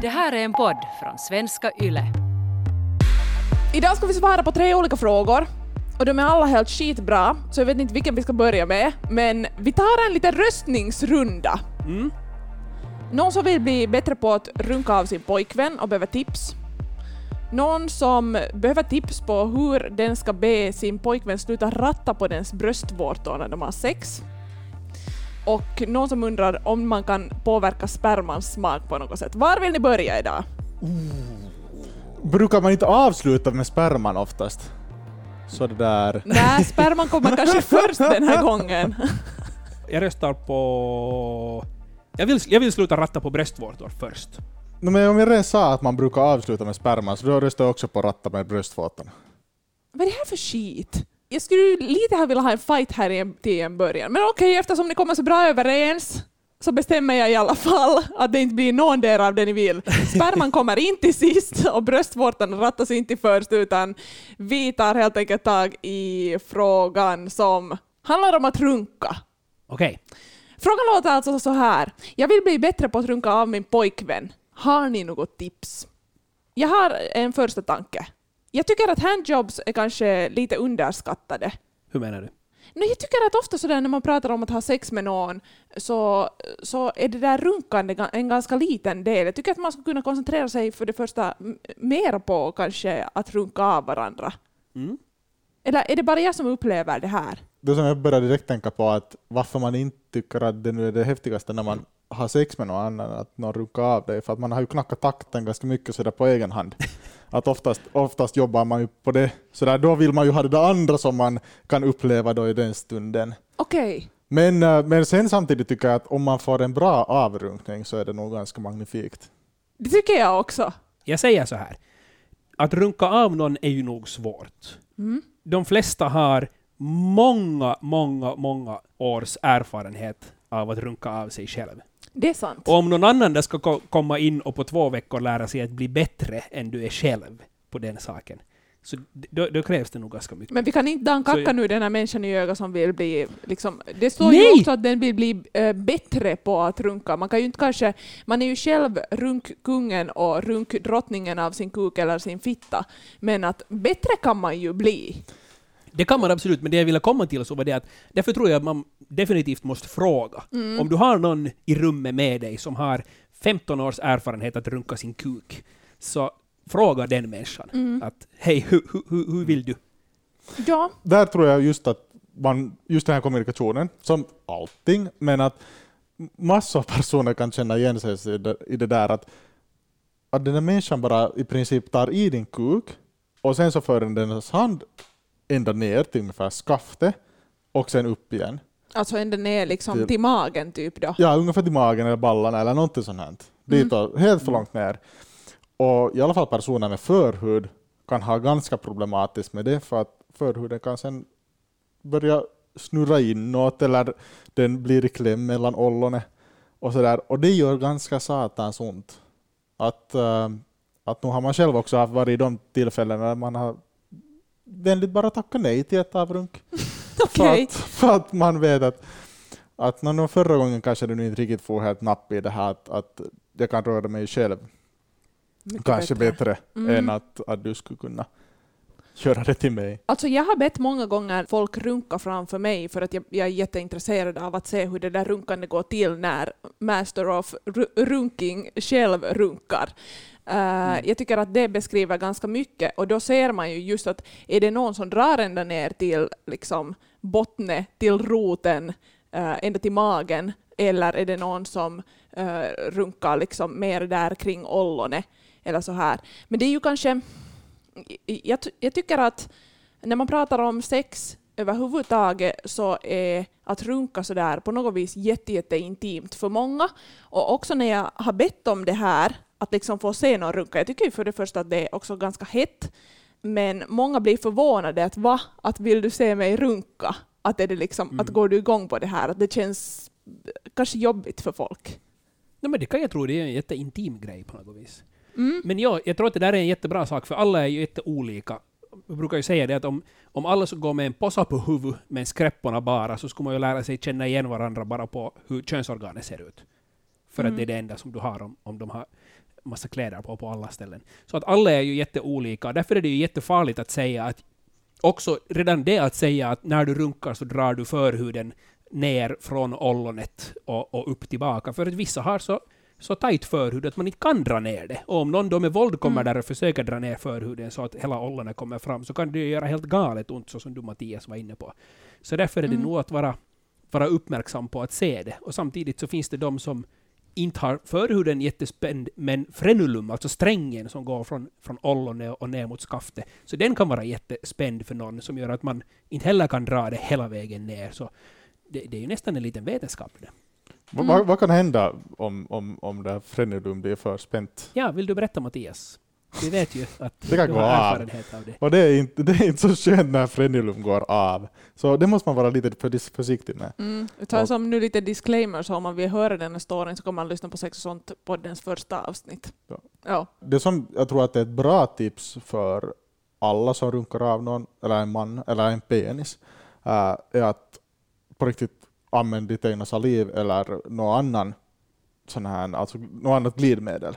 Det här är en podd från svenska YLE. Idag ska vi svara på tre olika frågor och de är alla helt skitbra, så jag vet inte vilken vi ska börja med, men vi tar en liten röstningsrunda. Mm. Någon som vill bli bättre på att runka av sin pojkvän och behöver tips. Någon som behöver tips på hur den ska be sin pojkvän sluta ratta på dens bröstvårtor när de har sex. Och någon som undrar om man kan påverka spermans smak på något sätt. Var vill ni börja idag? Brukar man inte avsluta med sperman oftast? Så det där... Nej, sperman kommer kanske först den här gången. Jag röstar på... Jag vill, jag vill sluta ratta på bröstvårtor först. No, men om jag redan sa att man brukar avsluta med sperman, så då röstar jag också på ratta med bröstvårtorna. Vad är det här för skit? Jag skulle lite här vilja ha en fight här i en, till en början. Men okej, eftersom ni kommer så bra överens så bestämmer jag i alla fall att det inte blir någon del av det ni vill. Sperman kommer in till sist och bröstvårtan rattas inte först utan vi tar helt enkelt tag i frågan som handlar om att runka. Okej. Frågan låter alltså så här. Jag vill bli bättre på att runka av min pojkvän. Har ni något tips? Jag har en första tanke. Jag tycker att handjobs är kanske lite underskattade. Hur menar du? Nej, jag tycker att ofta sådär när man pratar om att ha sex med någon så, så är det där runkande en ganska liten del. Jag tycker att man skulle kunna koncentrera sig för det första mer på kanske att runka av varandra. Mm. Eller är det bara jag som upplever det här? Det som jag började direkt tänka på att varför man inte tycker att det nu är det häftigaste när man har sex med någon annan, att någon runkar av dig, för att man har ju knackat takten ganska mycket sådär på egen hand. Att oftast, oftast jobbar man ju på det, sådär, då vill man ju ha det där andra som man kan uppleva då i den stunden. Okej. Men, eh, men sen samtidigt tycker jag att om man får en bra avrunkning så är det nog ganska magnifikt. Det tycker jag också. Jag säger så här. Att runka av någon är ju nog svårt. Mm. De flesta har många, många, många års erfarenhet av att runka av sig själv. Det är sant. Och om någon annan där ska ko- komma in och på två veckor lära sig att bli bättre än du är själv på den saken, så då, då krävs det nog ganska mycket. Men vi kan inte dankacka Så- nu den här människan i ögat som vill bli... Liksom, det står Nej! ju också att den vill bli eh, bättre på att runka. Man kan ju inte kanske... Man är ju själv runkkungen och runkdrottningen av sin kuk eller sin fitta. Men att bättre kan man ju bli. Det kan man absolut, men det jag ville komma till så var det att därför tror jag att man definitivt måste fråga. Mm. Om du har någon i rummet med dig som har 15 års erfarenhet att runka sin kuk, så fråga den människan Mm. att hej, hur, hur, hur hur vill du? Ja, Där tror jag just att man, just den här kommunikationen, som allting, men att massor av personer kan känna igen sig i det, i det där att, att den där människan bara i princip tar i din kuk och sen så för den dens hand ända ner till ungefär skaftet och sen upp igen. alltså ända ner liksom Till- till magen typ då. Ja, ungefär till magen eller ballarna eller någonting sånt här. Dit och, helt för långt ner. Och i alla fall personer med förhud kan ha ganska problematiskt med det för att förhuden kan sen börja snurra inåt eller den blir i kläm mellan ollonet och sådär. Och det gör ganska satans ont. Att, äh, att nu har man själv också haft varit i de tillfällen när man har vänligt bara tackat nej till ett avrunk. För, Okej. att, för att man vet att, att när någon förra gången kanske du inte riktigt får helt napp i det här att, att jag kan röra mig själv Mycket kanske bättre, Mm. än att, att du skulle kunna köra det till mig. Alltså jag har bett många gånger folk runka framför mig för att jag, jag är jätteintresserad av att se hur det där runkande går till när Master of ru- Runking själv runkar. Eh, Jag tycker att det beskriver ganska mycket och då ser man ju just att är det någon som drar ända ner till liksom bottne, till roten, uh, ända till magen eller är det någon som eh, runkar liksom mer där kring ollonet eller så här. Men det är ju kanske jag, jag tycker att när man pratar om sex överhuvudtaget så är att runka sådär på något vis jätte, jätte intimt för många. Och också när jag har bett om det här, att liksom få se någon runka, jag tycker ju för det första att det är också ganska hett, men många blir förvånade att va, att vill du se mig runka? Att, är det liksom, att går du igång på det här? Att det känns kanske jobbigt för folk. Nej, men det kan jag tro, det är en jätteintim grej på något vis. Mm. Men ja, jag tror att det där är en jättebra sak, för alla är ju jätteolika. Jag brukar ju säga det att om, om alla skulle gå med en posa på huvudet med skräpporna bara, så skulle man ju lära sig känna igen varandra bara på hur könsorganet ser ut. För att Mm. det är det enda som du har om, om de har massa kläder på på alla ställen. Så att alla är ju jätteolika. Därför är det ju jättefarligt att säga att också redan det att säga att när du runkar så drar du förhuden ner från ollonet och, och upp tillbaka. För att vissa har så, så tajt förhud att man inte kan dra ner det. Och om någon då med våld kommer Mm. där och försöker dra ner förhuden så att hela ollonet kommer fram så kan det ju göra helt galet ont, så som du Mattias var inne på. Så därför är det Mm. nog att vara, vara uppmärksam på att se det. Och samtidigt så finns det de som inte har förhuden jättespänd, men frenulum, alltså strängen som går från, från ollonet och ner mot skaftet, så den kan vara jättespänd för någon, som gör att man inte heller kan dra det hela vägen ner. Så det, det är ju nästan en liten vetenskap det. Vad- Mm. Vad, vad kan hända om, om, om det här frenulum blir för spänt? Ja, vill du berätta Mattias? Vi vet ju att Det kan du gå har av. erfarenhet av det. Och det är, inte, det är inte så skönt när frenulum går av. Så det måste man vara lite för, försiktig med. Mm. Jag tar som nu lite disclaimer, så om man vill höra den här storyn så kan man lyssna på Sex och sånt poddens första avsnitt. Ja. Ja. Det som jag tror att det är ett bra tips för alla som runkar av någon, eller en man, eller en penis, äh, är att på riktigt använda ditt egna saliv eller någon annan sån här, alltså något annat glidmedel.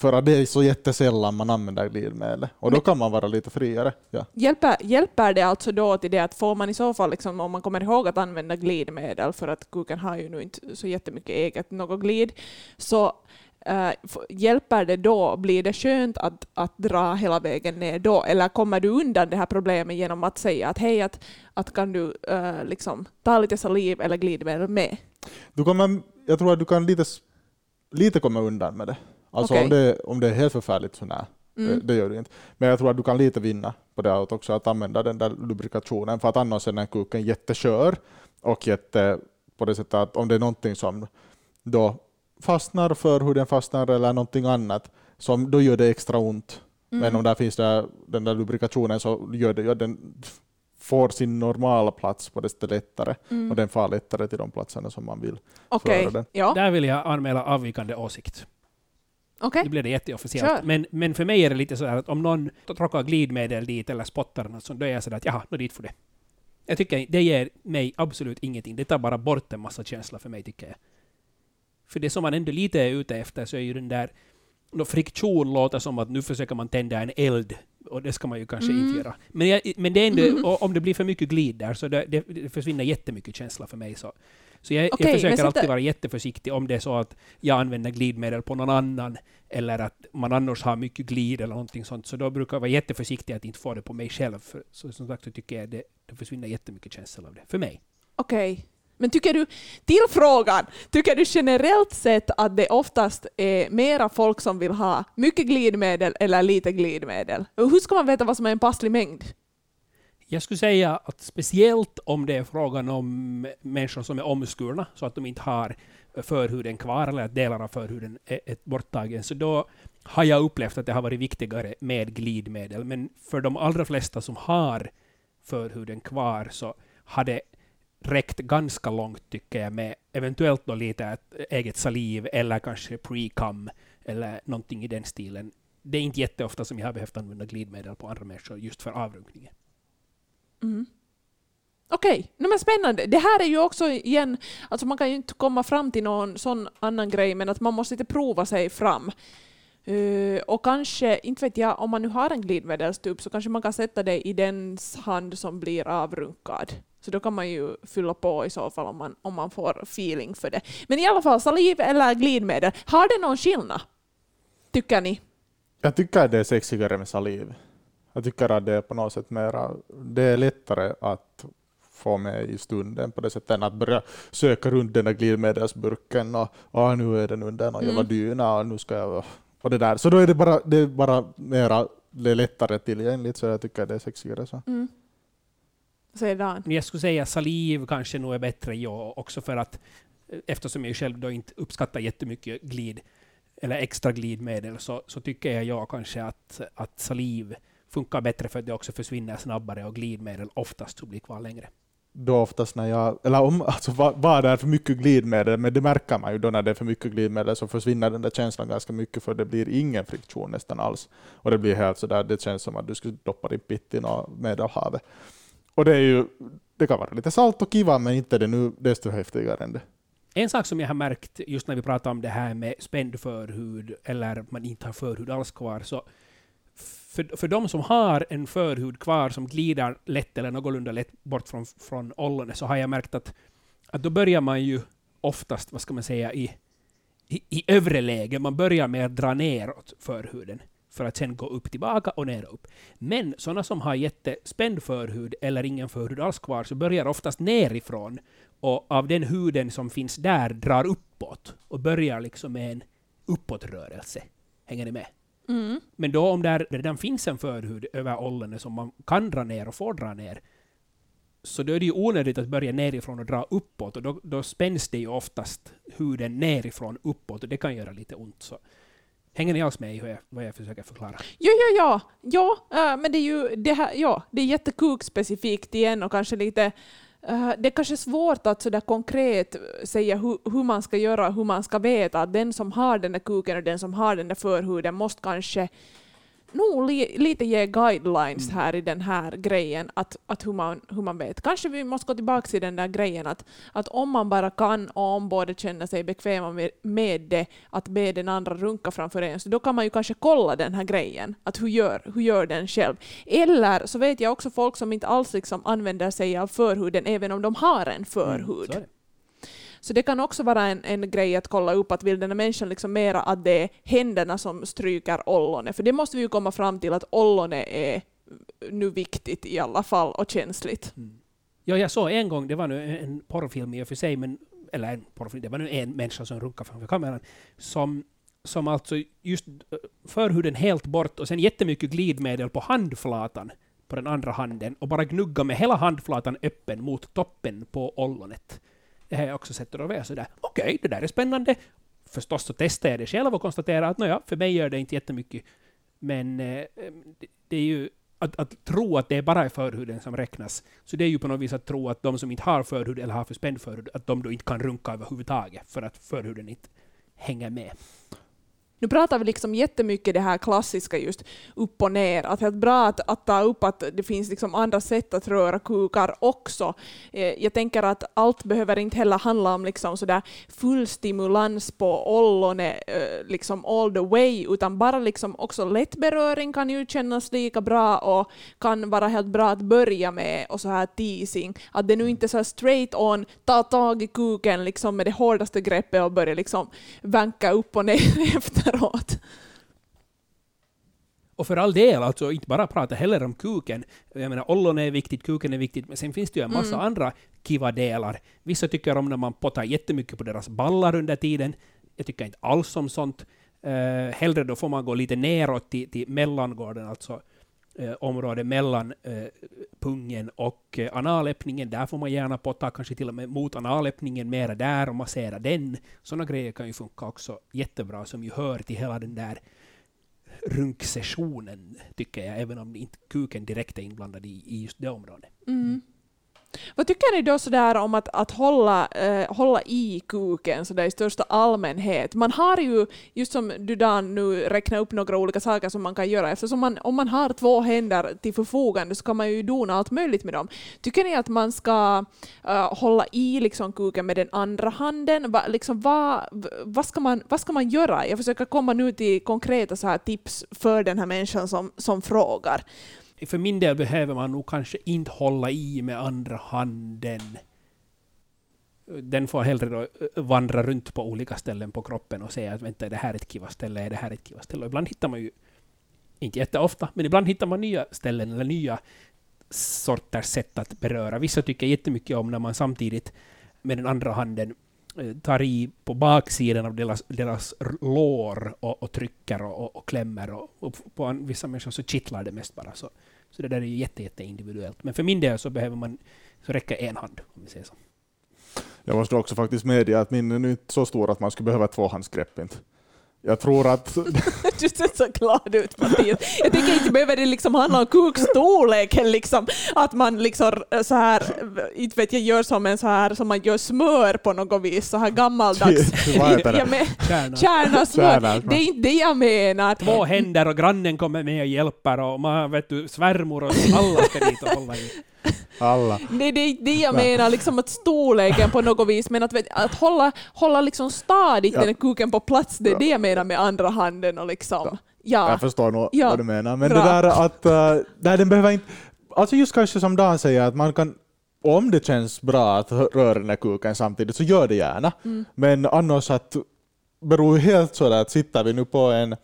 För att det är så jättesällan man använder glidmedel. Och då Men- kan man vara lite friare. Ja. Hjälper, hjälper det alltså då till det att får man i så fall, liksom, om man kommer ihåg att använda glidmedel, för att kuken har ju nu inte så jättemycket eget något glid, så f- hjälper det då, blir det skönt att, att dra hela vägen ner då, eller kommer du undan det här problemet genom att säga att hej, att, att kan du eh, liksom, ta lite saliv eller glidmedel med? Du kommer, jag tror att du kan lite, lite komma undan med det. Alltså Okej. om, det, om det är helt förfärligt så nej, Mm. det, det gör du inte. Men jag tror att du kan lite vinna på det att också att använda den där lubrikationen, för att annars är den här kuken jätteskör och jätte, på det sättet att om det är någonting som då fastnar, förhuden fastnar eller någonting annat, som då gör det extra ont. Mm. Men om där finns där, den där lubrikationen så gör det ju att den får sin normala plats på det lättare Mm. och den far lättare till de platserna som man vill. Okej, föra den. ja, Där vill jag anmäla avvikande åsikt. Okej. Nu blir det jätteofficiellt. Kör. Men, men för mig är det lite så här att om någon tråkar glidmedel dit eller spottar något sånt, då är jag sådär att jaha, nå dit för det. Jag tycker det ger mig absolut ingenting. Det tar bara bort en massa känsla för mig, tycker jag. För det som man ändå lite är ute efter så är ju den där då friktion låter som att nu försöker man tända en eld. Och det ska man ju kanske Mm. inte göra. Men, jag, men det är ändå, Mm. om det blir för mycket glid där så det, det, det försvinner jättemycket känsla för mig. Så, så jag, Okej, jag försöker alltid vara jätteförsiktig om det är så att jag använder glidmedel på någon annan eller att man annars har mycket glid eller någonting sånt. Så då brukar jag vara jätteförsiktig att inte få det på mig själv. För, så som sagt så tycker jag det, det försvinner jättemycket känsla av det. För mig. Okej. Men tycker du, till frågan, tycker du generellt sett att det oftast är mera folk som vill ha mycket glidmedel eller lite glidmedel? Hur ska man veta vad som är en passlig mängd? Jag skulle säga att speciellt om det är frågan om människor som är omskurna, så att de inte har förhuden kvar, eller att delar av förhuden är, är borttagen, så då har jag upplevt att det har varit viktigare med glidmedel. Men för de allra flesta som har förhuden kvar så har det räckt ganska långt, tycker jag, med eventuellt då lite eh, eget saliv eller kanske pre-cum eller någonting i den stilen. Det är inte jätteofta som jag har behövt använda glidmedel på andra människor just för avrunkningen. Mm. Okej, okay. No, spännande. Det här är ju också igen, alltså man kan ju inte komma fram till någon sån annan grej, men att man måste lite prova sig fram. Uh, och kanske, inte vet jag, om man nu har en glidmedelstub så kanske man kan sätta det i dens hand som blir avrunkad. Så då kan man ju fylla på i så fall om man, om man får feeling för det. Men i alla fall, saliv eller glidmedel, har det någon skillnad? Tycker ni? Jag tycker det är sexigare med saliv. Jag tycker att det är på något sätt mera, det är lättare att få med i stunden på det sättet än att börja söka runt den där glidmedelsburken och ah, nu är den under någon Mm. jävla dyna och nu ska jag... Och det där. Så då är det bara, det är bara mera, det är lättare tillgängligt så jag tycker att det är sexigare så. Mm. Säger Dan. Men jag skulle säga saliv kanske nog är bättre, ja, också för att eh, eftersom jag själv då inte uppskattar jättemycket glid eller extra glidmedel så, så tycker jag ja, kanske att, att saliv funkar bättre för att det också försvinner snabbare och glidmedel oftast så blir kvar längre. Då oftast när jag, eller om, alltså vad, vad det är för mycket glidmedel, men det märker man ju då när det är för mycket glidmedel så försvinner den där känslan ganska mycket för det blir ingen friktion nästan alls. Och det blir helt sådär, det känns som att du skulle doppa din pitt i något medelhavet. Och det är ju, det kan vara lite salt och kiva men inte det nu desto häftigare än det. En sak som jag har märkt just när vi pratar om det här med spänd förhud eller man inte har förhud alls kvar, så för, för de som har en förhud kvar som glider lätt eller någorlunda lätt bort från, från ollonet, så har jag märkt att, att då börjar man ju oftast, vad ska man säga, i, i, i övre läge. Man börjar med att dra neråt förhuden för att sen gå upp tillbaka och ner och upp. Men sådana som har jättespänd förhud eller ingen förhud alls kvar, så börjar oftast nerifrån och av den huden som finns där drar uppåt och börjar liksom med en uppåtrörelse. Hänger ni med? Mm. Men då om där redan finns en förhud över ollonet som man kan dra ner och får dra ner, så då är det ju onödigt att börja nerifrån och dra uppåt, och då, då spänns det ju oftast huden nerifrån uppåt, och det kan göra lite ont. Så. Hänger ni alls med i hur jag, vad jag försöker förklara? Ja, ja, ja. ja äh, men det är ju det här, ja, det är jättekukspecifikt igen och kanske lite Eh, det är kanske svårt att sådär konkret eh, säga hur, hur man ska göra, hur man ska veta att den som har den där kuken och den som har den där förhuden måste kanske nog li, lite ge guidelines Mm. här i den här grejen, att, att hur, man, hur man vet. Kanske vi måste gå tillbaka till den där grejen att, att om man bara kan och om båda känner sig bekväma med, med det, att be den andra runka framför en, så då kan man ju kanske kolla den här grejen, att hur gör, hur gör den själv? Eller så vet jag också folk som inte alls liksom använder sig av förhuden, även om de har en förhud. Mm, så det. Kan också vara en, en grej att kolla upp att vill den här människan liksom mera att det är händerna som stryker ollonet. För det måste vi ju komma fram till att ollonet är nu viktigt i alla fall och känsligt. Mm. Ja, jag såg en gång, det var nu en porrfilm i och för sig, men, eller en porrfilm, det var nu en människa som runkade framför kameran, som, som alltså just eh, för förhuden helt bort och sen jättemycket glidmedel på handflatan på den andra handen och bara gnugga med hela handflatan öppen mot toppen på ollonet. Det har jag också sett och då var jag sådär, okej, det där är spännande. Förstås så testade jag det själv och konstaterade att nåja, för mig gör det inte jättemycket. Men eh, det, är ju att, att tro att det är bara förhuden som räknas. Så det är ju på något vis att tro att de som inte har förhud eller har för spänd förhud, att de då inte kan runka överhuvudtaget för att förhuden inte hänger med. Nu pratar vi liksom jättemycket det här klassiska just upp och ner. Att det är bra att, att ta upp att det finns liksom andra sätt att röra kukar också. Eh, jag tänker att allt behöver inte heller handla om liksom sådär full stimulans på ollonet eh, liksom all the way, utan bara liksom också lätt beröring kan ju kännas lika bra och kan vara helt bra att börja med och så här teasing. Att det nu inte är så här straight on, ta tag i kuken liksom med det hårdaste greppet och börja liksom vanka upp och ner efteråt. Och för all del, alltså inte bara prata heller om kuken. Jag menar, ollonet är viktigt, kuken är viktigt, men sen finns det ju en massa Mm. andra kiva delar. Vissa tycker om när man pottar jättemycket på deras ballar under tiden. Jag tycker inte alls om sånt. Uh, hellre då får man gå lite neråt till, till mellangården, alltså eh, område mellan eh, pungen och eh, analöppningen. Där får man gärna potta, kanske till och med mot analöppningen, mera där och massera den. Sådana grejer kan ju funka också jättebra, som ju hör till hela den där runksessionen, tycker jag, även om inte kuken direkt är inblandad i, i just det området. Mm. Vad tycker ni då sådär om att, att hålla, eh, hålla i kuken sådär i största allmänhet? Man har ju, just som du Dan nu räknar upp några olika saker som man kan göra, eftersom man, om man har två händer till förfogande så kan man ju dona allt möjligt med dem. Tycker ni att man ska eh, hålla i liksom kuken med den andra handen? Va, liksom, vad, vad, ska man, vad ska man göra? Jag försöker komma nu till konkreta så här tips för den här människan som, som frågar. För min del behöver man nog kanske inte hålla i med andra handen. Den får hellre då eh, vandra runt på olika ställen på kroppen och säga att vänta, är det här ett kiva ställe, är det här ett kiva ställe? Och ibland hittar man ju, inte jätteofta, men ibland hittar man nya ställen eller nya sorters sätt att beröra. Vissa tycker jättemycket om när man samtidigt med den andra handen eh, tar i på baksidan av deras, deras lår och, och trycker och, och, och klämmer. Och, och på en, vissa människor så kittlar det mest bara. Så, så det där är ju jätte, jätte individuellt. Men för min del så behöver man, så räcker en hand, om vi säger så. Jag måste också faktiskt medge att min är inte så stor att man skulle behöva ett tvåhandsgrepp. Inte. Jag tror att Du ser så glad ut Mattias. Jag tänker inte behöver det liksom handla om kukstorleken, liksom, att man liksom så här, inte vet jag, gör som en så här som man gör smör på något vis, så här gammaldags. Vad heter det? Men, Kärna. Kärnasmör. det är inte det jag menar. Två händer och grannen kommer med och hjälper och man, vet du, svärmor och alla ska dit och hålla i. Alla. Det är det, det jag menar, liksom att storleken på något vis, men att, att hålla, hålla liksom stadigt Ja. den kuken på plats, det är Ja. det jag menar med andra handen och liksom, ja. Jag förstår nog Ja. vad du menar. Men Bra. det där att... Uh, nej, den behöver inte... Alltså just kanske som Dan säger, att man kan... Om det känns bra att röra den här kuken samtidigt, så gör det gärna. Mm. Men annars att... beror helt sådär att sitter vi nu på en...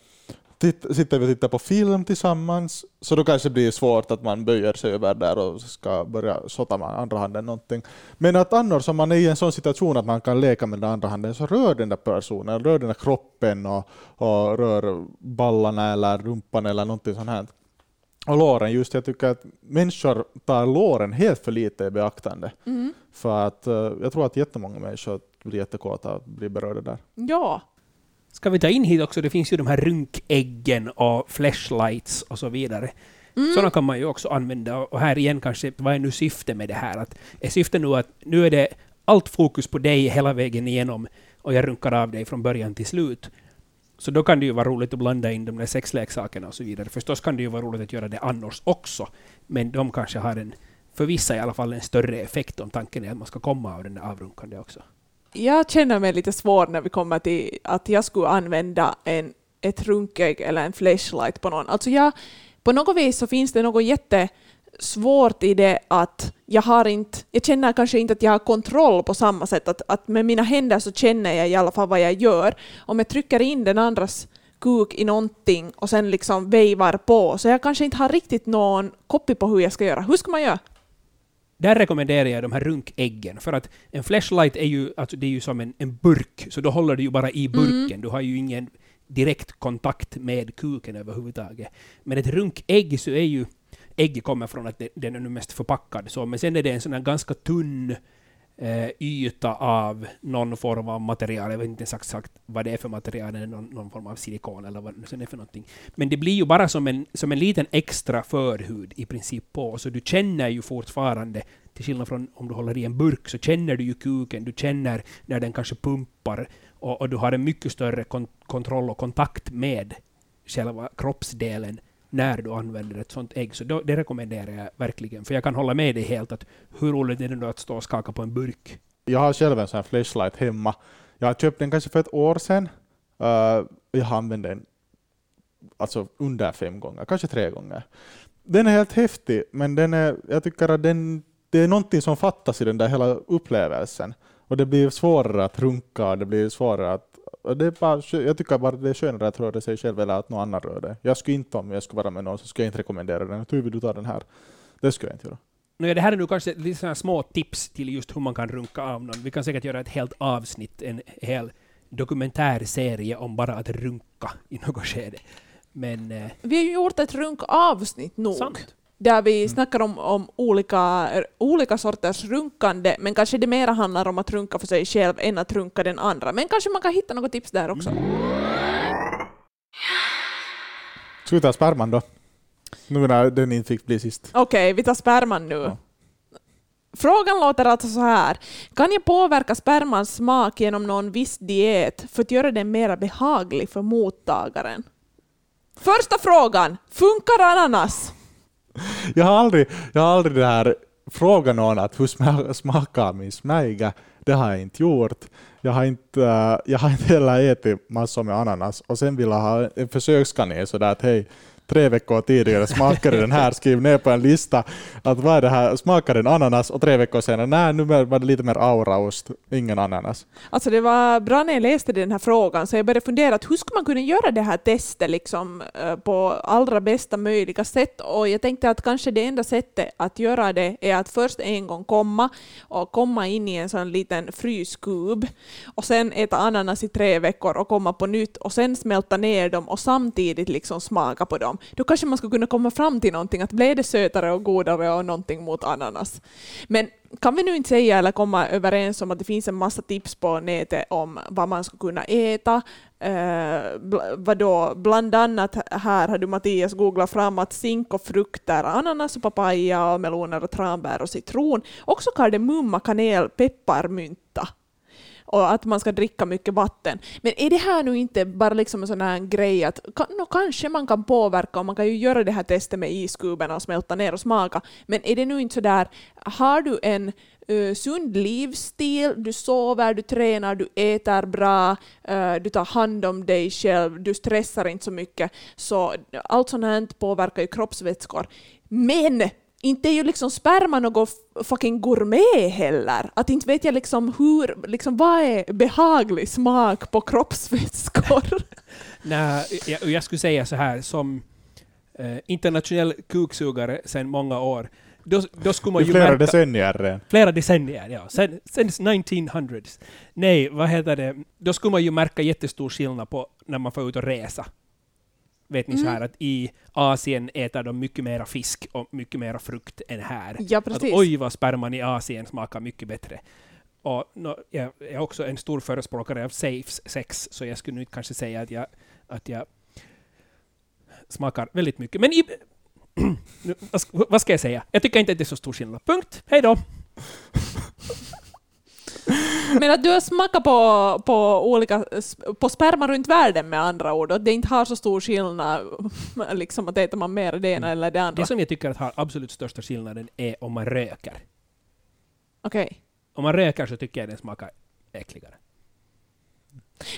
Sitter vi och tittar på film tillsammans, så då kanske det blir svårt att man böjer sig över där och ska börja sotta med andra handen någonting. Men att annars om man är i en sån situation att man kan leka med den andra handen, så rör den där personen, rör den där kroppen och, och rör ballarna eller rumpan eller någonting sånt här. Och låren, just jag tycker att människor tar låren helt för lite i beaktande. Mm. För att eh, jag tror att jättemånga människor blir jättekåta och blir berörda där. Ja. Ska vi ta in hit också, det finns ju de här runkäggen och flashlights och så vidare. Mm. Sådana kan man ju också använda. Och här igen kanske, vad är nu syftet med det här? Att, är syftet nu att nu är det allt fokus på dig hela vägen igenom och jag runkar av dig från början till slut. Så då kan det ju vara roligt att blanda in de där sexleksakerna och så vidare. Förstås kan det ju vara roligt att göra det annars också. Men de kanske har en, för vissa i alla fall, en större effekt om tanken är att man ska komma av den där avrunkande också. Jag känner mig lite svår när vi kommer till att jag skulle använda en, ett runkägg eller en flashlight på någon. Alltså jag, på något vis så finns det något jättesvårt i det att jag har inte, jag känner kanske inte att jag har kontroll på samma sätt. Att, att med mina händer så känner jag i alla fall vad jag gör. Om jag trycker in den andras kuk i någonting och sen liksom vejvar på, så jag kanske inte har riktigt någon koppling på hur jag ska göra. Hur ska man göra? Där rekommenderar jag de här runkäggen, för att en flashlight är ju, alltså det är ju som en, en burk, så då håller du ju bara i burken. Du har ju ingen direkt kontakt med kuken överhuvudtaget. Men ett runkägg så är ju, ägget kommer från att den är nu mest förpackad så, men sen är det en sån här ganska tunn eh, yta av någon form av material. Jag vet inte exakt exakt vad det är för material, är någon, någon form av silikon eller vad det nu är för någonting. Men det blir ju bara som en, som en liten extra förhud i princip på, så du känner ju fortfarande, till skillnad från om du håller i en burk, så känner du ju kuken, du känner när den kanske pumpar, och, och du har en mycket större kon kontroll och kontakt med själva kroppsdelen när du använder ett sånt ägg. Så då, det rekommenderar jag verkligen, för jag kan hålla med dig helt att hur roligt är det då att stå och skaka på en burk? Jag har själv en sån här flashlight hemma. Jag har köpt den kanske för ett år sedan. Uh, jag har använt den alltså under fem gånger, kanske tre gånger. Den är helt häftig, men den är, jag tycker att den, det är någonting som fattas i den där hela upplevelsen. Och det blir svårare att runka, och det blir svårare att det är bara, jag tycker bara det är skönare att röra sig själv eller att någon annan rör det. Jag skulle inte, om jag skulle vara med någon, så skulle jag inte rekommendera den. Hur vill du ta den här? Det skulle jag inte göra. Nu, det här är nu kanske lite sådana små tips till just hur man kan runka av någon. Vi kan säkert göra ett helt avsnitt, en hel dokumentärserie om bara att runka i något skede. Men... Eh, Vi har ju gjort ett runkavsnitt nog. sant. Där vi snackar om, om olika, olika sorters runkande, men kanske det mera handlar om att runka för sig själv än att runka den andra. Men kanske man kan hitta något tips där också. Ska vi ta sperman då? Nu när den inte fick bli sist. Okej, vi tar sperman nu. Ja. Frågan låter alltså så här. Kan jag påverka spermans smak genom någon viss diet för att göra den mer behaglig för mottagaren? Första frågan. Funkar ananas? Jag har aldrig, jag har aldrig det här frågat någon att hur smakar min smäge. Det har jag inte gjort. Jag har inte, jag har inte heller ätit massor med ananas och sen vill jag ha en försökskanin sådär att hej, tre veckor tidigare smakade den här, skriv ner på en lista att vad är det här, smakar den ananas och tre veckor senare, nej nu var det lite mer auraost, ingen ananas. Alltså det var bra när jag läste den här frågan så jag började fundera att hur skulle man kunna göra det här testet liksom, eh, på allra bästa möjliga sätt och jag tänkte att kanske det enda sättet att göra det är att först en gång komma och komma in i en sån liten fryskub och sen äta ananas i tre veckor och komma på nytt och sen smälta ner dem och samtidigt liksom smaka på dem. Då kanske man skulle kunna komma fram till någonting, att blev det sötare och godare och någonting mot ananas. Men kan vi nu inte säga eller komma överens om att det finns en massa tips på nätet om vad man ska kunna äta? Eh, bl- vadå? Bland annat här har du Mattias googlat fram att zink och frukter, ananas och papaya och meloner och tranbär och citron, också kardemumma, kanel, peppar, mynta och att man ska dricka mycket vatten. Men är det här nu inte bara liksom en sån här grej att no, kanske man kan påverka och man kan ju göra det här testet med iskuberna och smälta ner och smaka, men är det nu inte så där, har du en uh, sund livsstil, du sover, du tränar, du äter bra, uh, du tar hand om dig själv, du stressar inte så mycket, så allt sånt här påverkar ju kroppsvätskor. Men inte är ju liksom sperma någon fucking gourmet heller. Att inte vet jag liksom hur, liksom vad är behaglig smak på kroppsvätskor? Nej, jag, jag skulle säga så här, som eh, internationell kuksugare sedan många år, då, då skulle man I ju flera märka, decennier. Flera decennier, ja. Sen, sen 1900s. Nej, vad heter det? Då skulle man ju märka jättestor skillnad på när man får ut och resa. Vet ni så här att i Asien äter de mycket mera fisk och mycket mera frukt än här. Ja, Att, precis. oj vad sperman i Asien smakar mycket bättre. Och nå, jag är också en stor förespråkare av safe sex, så jag skulle nu inte kanske säga att jag, att jag smakar väldigt mycket. Men i, nu, vad ska- vad ska jag säga? Jag tycker inte att det är så stor skillnad. Punkt. Hej då! Men att du har smakat på, på, olika, på sperma runt världen med andra ord, och det inte har så stor skillnad liksom att äter man mer det ena eller det andra. Det som jag tycker att har absolut största skillnaden är om man röker. Okej. Om man röker så tycker jag den smakar äckligare.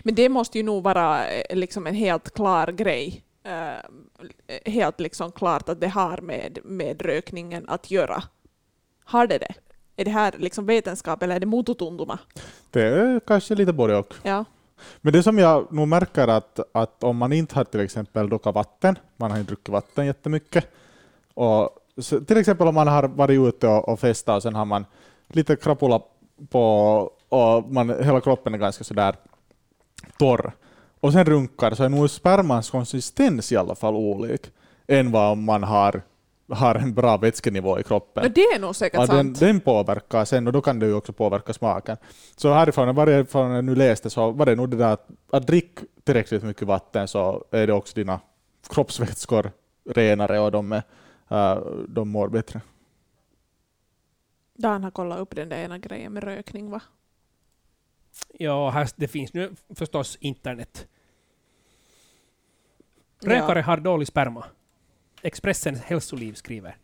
Men det måste ju nog vara eh, liksom en helt klar grej. Eh, helt liksom klart att det har med, med rökningen att göra. Har det det? Är det här liksom vetenskap eller är det mototunduma? Det är kanske lite både och. Ja. Men det som jag nog märker att, att om man inte har till exempel druckit vatten, man har inte druckit vatten jättemycket, och så, till exempel om man har varit ute och, och festat och sen har man lite krapula på och man, hela kroppen är ganska sådär torr, och sen runkar, så är nog spermans konsistens i alla fall olik än vad man har, har en bra vätskenivå i kroppen. Men det är nog säkert Ja, den, sant. den påverkar sen och då kan det ju också påverka smaken. Så härifrån, varifrån jag nu läste så var det nog det där att, att drick tillräckligt mycket vatten så är det också dina kroppsvätskor renare och de, är, äh, de mår bättre. Dan har kollat upp den där ena grejen med rökning va? Ja, här, det finns nu förstås internet. Rökare har dålig sperma. Expressens hälsoliv skriver.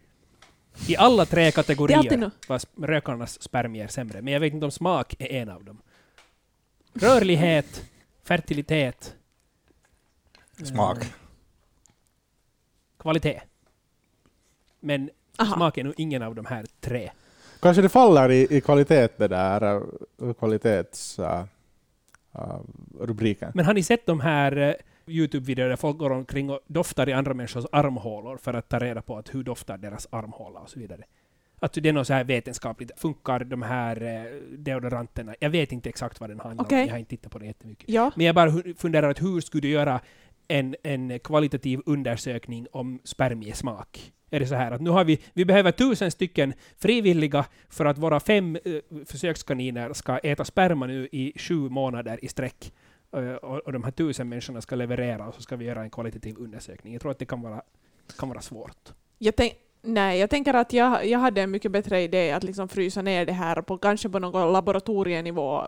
I alla tre kategorier var rökarnas spermier sämre, men jag vet inte om smak är en av dem. Rörlighet, fertilitet, Smak. eh, kvalitet. Men Aha. smak är nog ingen av de här tre. Kanske det faller i, i kvalitet det där äh, kvalitets äh, äh, rubriken. Men har ni sett de här eh, Youtube-videor där folk går omkring och doftar i andra människors armhålor för att ta reda på att hur doftar deras armhåla och så vidare? Att det är något så här vetenskapligt. Funkar de här eh, deodoranterna? Jag vet inte exakt vad den handlar Okej. om. Jag har inte tittat på det jättemycket. Ja. Men jag bara funderar att hur skulle du göra en, en kvalitativ undersökning om spermiesmak? Är det så här att nu har vi, vi behöver tusen stycken frivilliga för att våra fem eh, försökskaniner ska äta sperma nu i sju månader i sträck. Eh, och, och de här tusen människorna ska leverera och så ska vi göra en kvalitativ undersökning. Jag tror att det kan vara, kan vara svårt. Jag tänk, nej, jag tänker att jag, jag hade en mycket bättre idé att liksom frysa ner det här på kanske på någon laboratorienivå,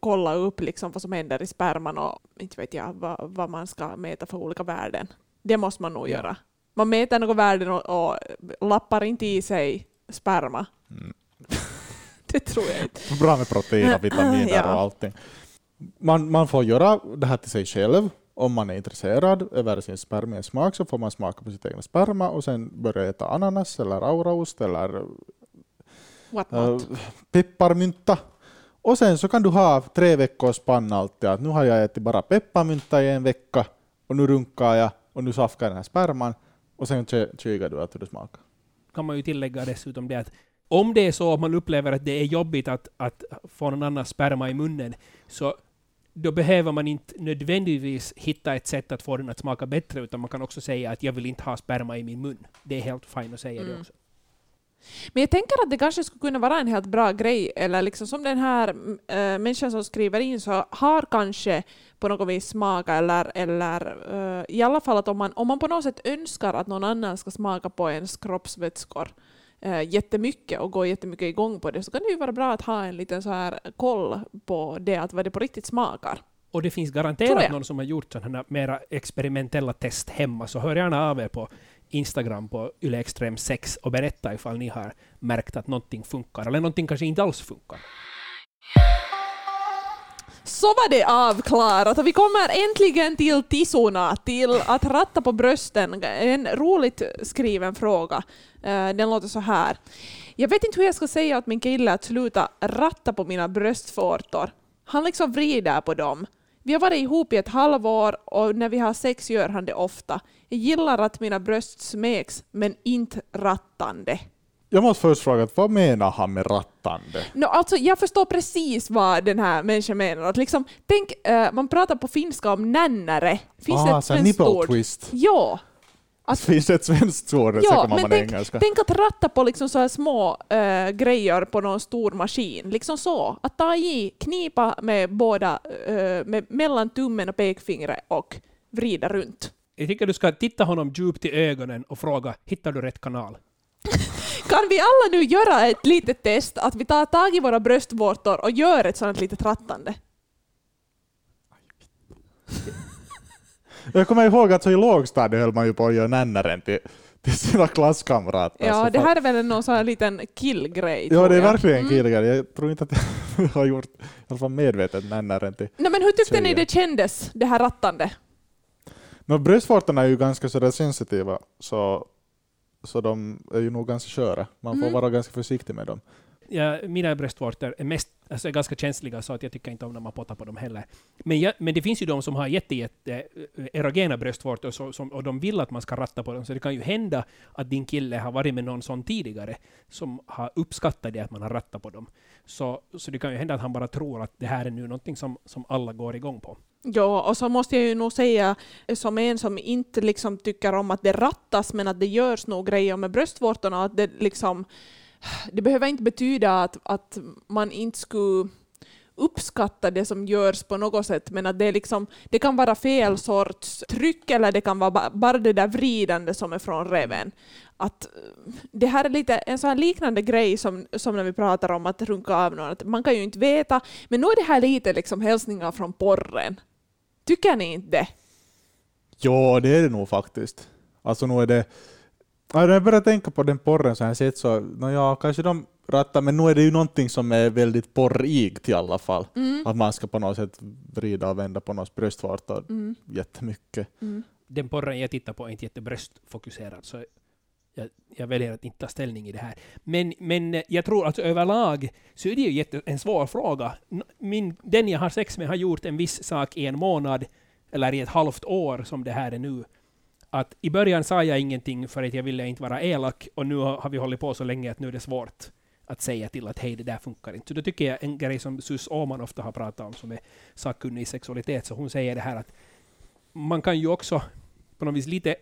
kolla upp liksom vad som händer i sperman och inte vet jag vad, vad man ska mäta för olika värden. Det måste man nog Ja. göra. Man mäter några värden och, och lappar inte i sig sperma. Mm. det tror jag inte. Bra med protein och vitaminer Ja. och allting. Man, man får göra det här till sig själv. Om man är intresserad över sin spermiesmak så får man smaka på sitt egna sperma och sen börja äta ananas eller auraost eller äh, pepparmynta. Och sen så kan du ha tre veckors spann alltid. Att nu har jag ätit bara pepparmynta i en vecka och nu runkar jag och nu safkar jag den här sperman och sen kikar du att hur det smakar. kan man ju tillägga dessutom det att om det är så att man upplever att det är jobbigt att, att få någon annans sperma i munnen, så då behöver man inte nödvändigtvis hitta ett sätt att få den att smaka bättre, utan man kan också säga att jag vill inte ha sperma i min mun. Det är helt fint att säga det Mm. också. Men jag tänker att det kanske skulle kunna vara en helt bra grej, eller liksom som den här äh, människan som skriver in så har kanske på något vis smaka eller, eller äh, i alla fall att om man, om man på något sätt önskar att någon annan ska smaka på ens kroppsvätskor eh, jättemycket och går jättemycket igång på det så kan det ju vara bra att ha en liten så här koll på det, att vad det på riktigt smakar. Och det finns garanterat någon som har gjort sådana här mera experimentella test hemma, så hör gärna av er på Instagram på ylextrem6 och berätta ifall ni har märkt att någonting funkar, eller någonting kanske inte alls funkar. Så var det avklarat och vi kommer äntligen till tissorna, till att ratta på brösten. En roligt skriven fråga. Eh, den låter så här. Jag vet inte hur jag ska säga åt min kille att sluta ratta på mina bröstvårtor. Han liksom vrider på dem. Vi har varit ihop i ett halvår och när vi har sex gör han det ofta. Jag gillar att mina bröst smeks, men inte rattande. Jag måste först fråga, vad menar han med rattande? No, alltså, jag förstår precis vad den här människan menar. Att liksom, tänk, eh, man pratar på finska om nännare. Finns det ah, ett svenskt nipple ord? twist. Ja. Att, Finns det ett svenskt ord? Ja, så men man tänk, engelska. tänk att ratta på liksom så här små eh, grejer på någon stor maskin. Liksom så. Att ta i, knipa med båda, eh, med, mellan tummen och pekfingret och vrida runt. Jag tycker du ska titta honom djupt i ögonen och fråga, hittar du rätt kanal? Kan vi alla nu göra ett litet test, att vi tar tag i våra bröstvårtor och gör ett sådant litet rattande? Jag kommer ihåg att så i lågstadiet höll man ju på att göra nännaren till, till sina klasskamrater. Ja, det här är väl någon sån här liten killgrej. Ja, det är verkligen Mm. killigare. Jag tror inte att jag har gjort i alla fall medvetet nännaren till... Nej, men hur tyckte ni Tjejer. det kändes, det här rattande? No, bröstvårtorna är ju ganska sådär sensitiva, så, så de är ju nog ganska sköra. Man får Mm. vara ganska försiktig med dem. Ja, mina bröstvårtor är mest alltså, är ganska känsliga så att jag tycker inte om när man pottar på dem heller. Men, jag, men det finns ju de som har jätte, jätte eh, erogena bröstvårtor så, som, och de vill att man ska ratta på dem. Så det kan ju hända att din kille har varit med någon sån tidigare som har uppskattat det att man har rattat på dem. Så, så det kan ju hända att han bara tror att det här är nu någonting som, som alla går igång på. Ja, och så måste jag ju nog säga eh, som en som inte liksom tycker om att det rattas men att det görs nog grejer med bröstvårtorna att det liksom det behöver inte betyda att, att man inte skulle uppskatta det som görs på något sätt, men att det, är liksom, det kan vara fel sorts tryck eller det kan vara bara det där vridande som är från reven. Att eh, det här är lite en sån här liknande grej som, som när vi pratar om att runka av någon. Att man kan ju inte veta, men nu är det här lite liksom hälsningar från porren. Tycker ni inte det? Ja, det är det nog faktiskt. Alltså nu är det... När jag börjar tänka på den porren så här sett så, no, ja, kanske de rattar, men nu är det ju någonting som är väldigt porrigt i alla fall. Mm. Att man ska på något sätt vrida och vända på någons bröstvårtor Mm. jättemycket. Mm. Den porren jag tittar på är inte jättebröstfokuserad, så jag, jag väljer att inte ta ställning i det här. Men, men eh, jag tror att överlag så är det ju jätte, en svår fråga. Min, den jag har sex med har gjort en viss sak i en månad, eller i ett halvt år som det här är nu. Att i början sa jag ingenting för att jag ville inte vara elak, och nu har har vi hållit på så länge att nu är det svårt att säga till att hej, det där funkar inte. Så då tycker jag en grej som Sus Åman ofta har pratat om, som är sakkunnig i sexualitet, så hon säger det här att man kan ju också på något vis lite,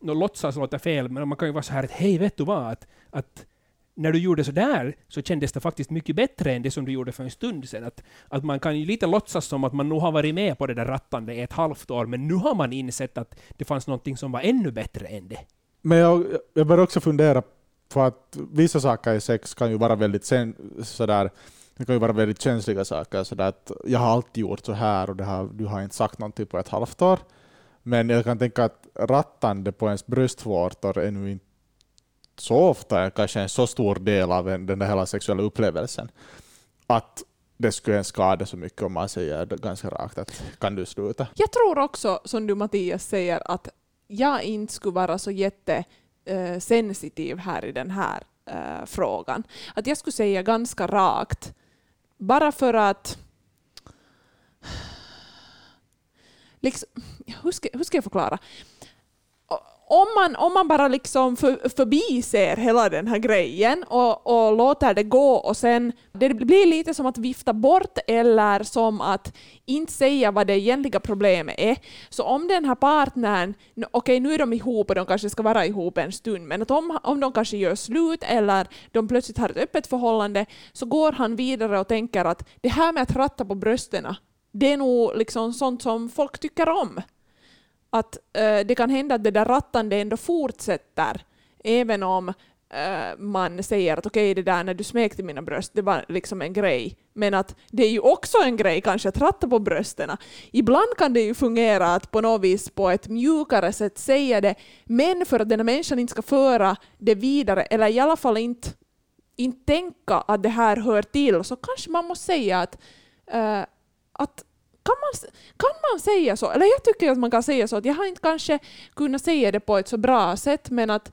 no, låtsas låta fel, men man kan ju vara så här att hej, vet du vad? Att, att när du gjorde så där så kändes det faktiskt mycket bättre än det som du gjorde för en stund sedan. Att, att man kan ju lite låtsas som att man nog har varit med på det där rattande i ett halvt år, men nu har man insett att det fanns någonting som var ännu bättre än det. Men jag, jag börjar också fundera för att vissa saker i sex kan ju vara väldigt sen, sådär, det kan ju vara väldigt känsliga saker. Sådär att jag har alltid gjort så här och det har, du har inte sagt någonting på ett halvt år. Men jag kan tänka att rattande på ens bröstvårtor är nu inte så ofta kanske en så stor del av en, den där hela sexuella upplevelsen. Att det skulle en skada så mycket om man säger det ganska rakt att kan du sluta. Jag tror också, som du Mattias säger, att jag inte skulle vara så jätte... Eh, sensitiv här i den här eh, frågan. Att jag skulle säga ganska rakt, bara för att... Liksom, hur, ska, hur ska jag förklara? Om man, om man bara liksom för, förbiser hela den här grejen och, och låter det gå och sen det blir lite som att vifta bort eller som att inte säga vad det egentliga problemet är. Så om den här partnern, okej okej nu är de ihop och de kanske ska vara ihop en stund, men att om, om de kanske gör slut eller de plötsligt har ett öppet förhållande så går han vidare och tänker att det här med att ratta på bröstena, det är nog liksom sånt som folk tycker om att eh, det kan hända att det där rattande ändå fortsätter även om eh, man säger att okej, det där när du smekte mina bröst, det var liksom en grej. Men att det är ju också en grej kanske att ratta på brösten. Ibland kan det ju fungera att på något vis på ett mjukare sätt säga det, men för att den här människan inte ska föra det vidare, eller i alla fall inte, inte tänka att det här hör till, så kanske man måste säga att, eh, att kan man, kan man säga så? Eller jag tycker att man kan säga så att jag har inte kanske kunnat säga det på ett så bra sätt men att,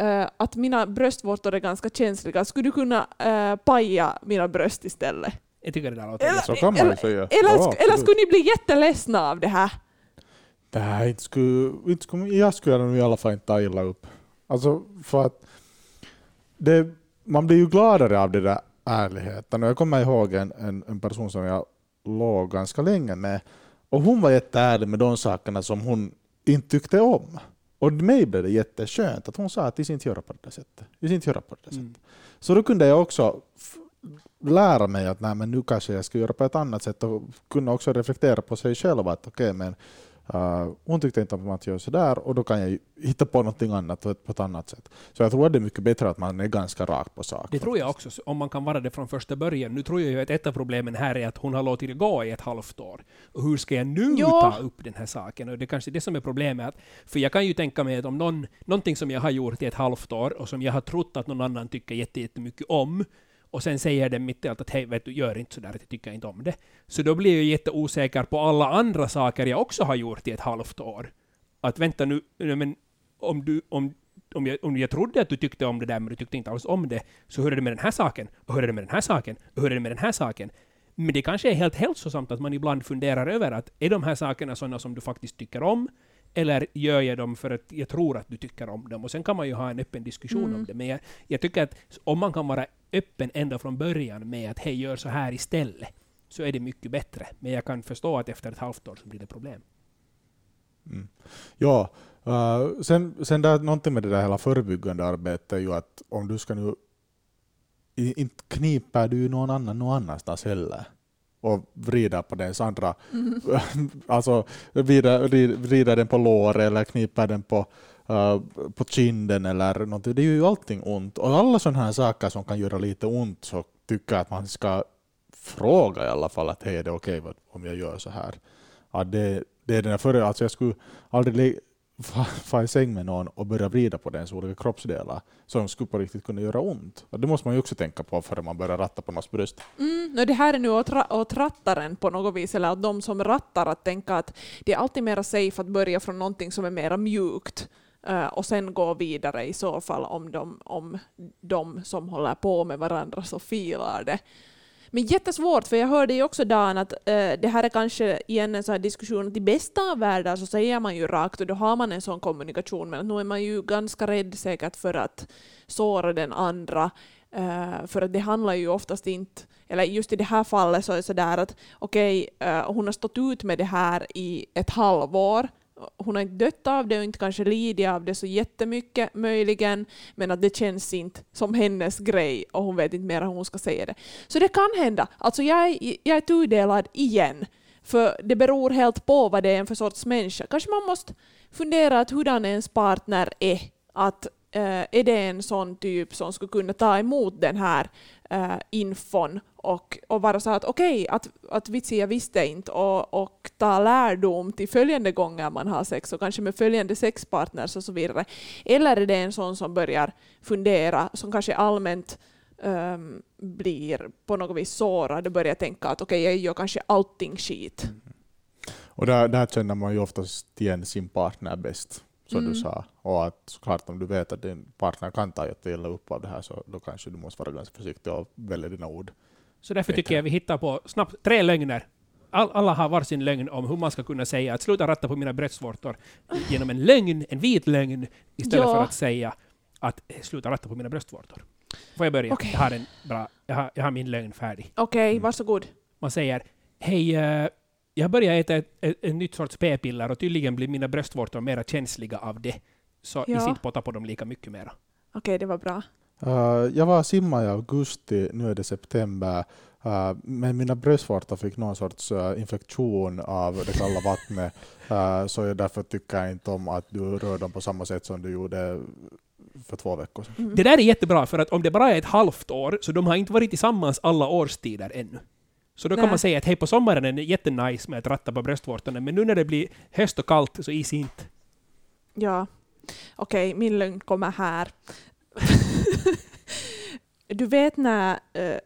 uh, att mina bröstvårtor är ganska känsliga. Skulle du kunna uh, paja mina bröst istället? Jag tycker det där låter Eller- Så kan man ju säga. Eller, Ja, eller absolut. skulle ni bli jätteledsna av det här? Nej, inte skulle, inte skulle, jag skulle nog i alla fall inte ta illa upp. Alltså för att det, man blir ju gladare av det där ärligheten. Och jag kommer ihåg en, en, en person som jag låg ganska länge med och hon var jätteärlig med de sakerna som hon inte tyckte om. Och mig blev det jätteskönt att hon sa att vi ska inte göra på det där sättet. Vi ska inte göra på det där. Mm. Så då kunde jag också lära mig att nej, men nu kanske jag ska göra på ett annat sätt och kunna också reflektera på sig själv att okej, men uh, hon tyckte inte om att göra sådär och då kan jag hitta på någonting annat på ett, annat sätt. Så jag tror att det är mycket bättre att man är ganska rak på sak. Det tror jag också, om man kan vara det från första början. Nu tror jag ju att ett av problemen här är att hon har låtit det gå i ett halvt år. Och hur ska jag nu Ja. ta upp den här saken? Och det är kanske är det som är problemet. Att, för jag kan ju tänka mig att om någon, någonting som jag har gjort i ett halvt år och som jag har trott att någon annan tycker jätte- jättemycket om och sen säger den mitt i allt att hej, vet du, gör inte sådär, jag tycker inte om det. Så då blir jag jätteosäker på alla andra saker jag också har gjort i ett halvt år. Att vänta nu, men om du, om, om jag, om jag trodde att du tyckte om det där men du tyckte inte alls om det, så hur är det med den här saken? Och hur är det med den här saken? Och hur är det med den här saken? Men det kanske är helt hälsosamt att man ibland funderar över att är de här sakerna sådana som du faktiskt tycker om? Eller gör jag dem för att jag tror att du tycker om dem? Och sen kan man ju ha en öppen diskussion Mm. om det. Men jag, jag tycker att om man kan vara öppen ända från början med att hej, gör så här istället, så är det mycket bättre. Men jag kan förstå att efter ett halvt år så blir det problem. Mm. Ja, uh, sen, sen där, någonting med det där hela förebyggande arbetet är ju att om du ska nu inte kniper du någon annan någon annanstans heller och vrider på dens andra, alltså vrider, vrider, vrider den på låret eller kniper den på, uh, på kinden eller någonting. Det är ju allting ont. Och alla sådana här saker som kan göra lite ont så tycker jag att man ska fråga i alla fall att hej, är det okej okay om jag gör så här? Ja, det, det är den här alltså jag skulle aldrig fara i säng med någon och börja vrida på dens olika kroppsdelar som skulle på riktigt kunna göra ont. Och det måste man ju också tänka på före man börjar ratta på någons bröst. Mm, no, det här är nu åt, ra- åt rattaren på något vis, eller att de som rattar att tänka att det är alltid mer safe att börja från någonting som är mer mjukt Eh, och sen gå vidare i så fall om de, om de som håller på med varandra så filar det. Men jättesvårt, för jag hörde ju också Dan att eh, det här är kanske igen en sån här diskussion att i bästa av världar så säger man ju rakt och då har man en sån kommunikation men nu är man ju ganska rädd säkert för att såra den andra eh, för att det handlar ju oftast inte, eller just i det här fallet så är det sådär att okej, eh, hon har stått ut med det här i ett halvår hon har inte dött av det och inte kanske lidit av det så jättemycket möjligen, men att det känns inte som hennes grej och hon vet inte mer hur hon ska säga det. Så det kan hända. Alltså jag är, jag är tudelad igen. För det beror helt på vad det är för sorts människa. Kanske man måste fundera att hurdan ens partner är. Att eh, är det en sån typ som skulle kunna ta emot den här eh, infon och, och vara så att okej, att, att vitsi jag visste inte och, och ta lärdom till följande gånger man har sex och kanske med följande sexpartners och så vidare. Eller är det en sån som börjar fundera, som kanske allmänt ehm, blir på något vis sårad och börjar tänka att okej, jag gör kanske allting skit. Och där, där känner man ju oftast igen sin partner bäst, som Mm. du sa. Och att såklart om du vet att din partner kan ta jätteilla upp av det här så då kanske du måste vara ganska försiktig och välja dina ord. Så därför tycker jag vi hittar på snabbt tre lögner. All, alla har varsin lögn om hur man ska kunna säga att sluta ratta på mina bröstvårtor genom en lögn, en vit lögn, istället Ja. för att säga att eh, sluta ratta på mina bröstvårtor. Får jag börja? Okej. Jag, har en bra, jag, har, jag har min lögn färdig. Okej, Mm. varsågod. Man säger hej, eh, jag börjar äta ett, ett, ett nytt sorts p-piller och tydligen blir mina bröstvårtor mera känsliga av det. Så Ja. inte potta på dem lika mycket mera. Okej, det var bra. Uh, jag var simma i augusti, nu är det september, uh, men mina bröstvårtor fick någon sorts uh, infektion av det kalla vattnet, uh, så jag därför tycker jag inte om att du rör dem på samma sätt som du gjorde för två veckor sedan. Det där är jättebra, för att om det bara är ett halvt år, så de har inte varit tillsammans alla årstider ännu. Så då kan Nej. man säga att hej, på sommaren är det jättenice med att ratta på bröstvårtorna, men nu när det blir höst och kallt så is inte. Ja. Okej, min lögn kommer här du vet när eh,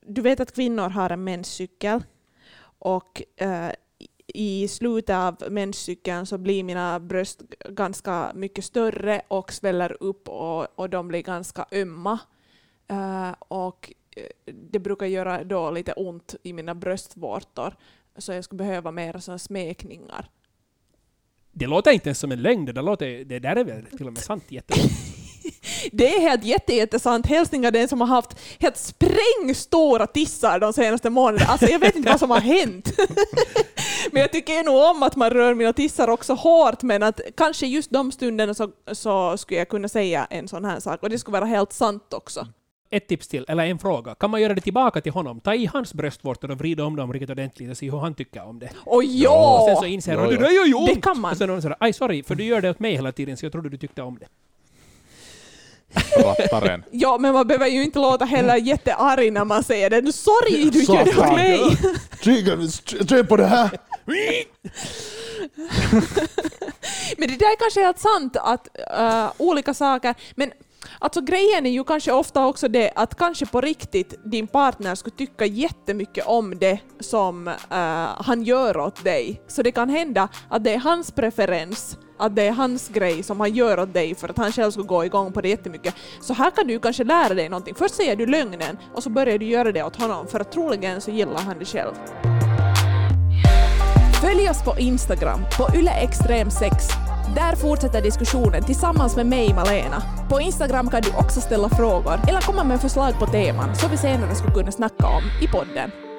du vet att kvinnor har en menscykel och eh, i slutet av menscykeln så blir mina bröst ganska mycket större och sväller upp och, och de blir ganska ömma. Eh, och det brukar göra då lite ont i mina bröstvårtor så jag skulle behöva mer såna smekningar. Det låter inte ens som en lögn, det, där låter, det där är väl till och med sant jättebra. Det är helt jätte, jättesant. Hälsningar den som har haft helt sprängstora tissar de senaste månaderna. Alltså jag vet inte vad som har hänt. men jag tycker nog om att man rör mina tissar också hårt, men att kanske just de stunderna så, så skulle jag kunna säga en sån här sak, och det skulle vara helt sant också. Ett tips till, eller en fråga. Kan man göra det tillbaka till honom? Ta i hans bröstvårtor och vrida om dem riktigt ordentligt och se hur han tycker om det. Och Och sen ja! så inser Ja, han att det ja. där gör ju ont! Det kan man. Och sen någon sådär, aj sorry, för du gör det åt mig hela tiden så jag trodde du tyckte om det. Rattaren. Ja, men man behöver ju inte låta heller jättearg när man säger det. Sorry, du gör det åt mig! Tryck på det här! Men det där är kanske helt sant att äh, olika saker, men alltså grejen är ju kanske ofta också det att kanske på riktigt din partner skulle tycka jättemycket om det som äh, han gör åt dig. Så det kan hända att det är hans preferens, att det är hans grej som han gör åt dig för att han själv skulle gå igång på det jättemycket. Så här kan du kanske lära dig någonting. Först säger du lögnen och så börjar du göra det åt honom för att troligen så gillar han det själv. Följ oss på Instagram, på yleextrem6. Där fortsätter diskussionen tillsammans med mig, Malena. På Instagram kan du också ställa frågor eller komma med förslag på teman som vi senare skulle kunna snacka om i podden.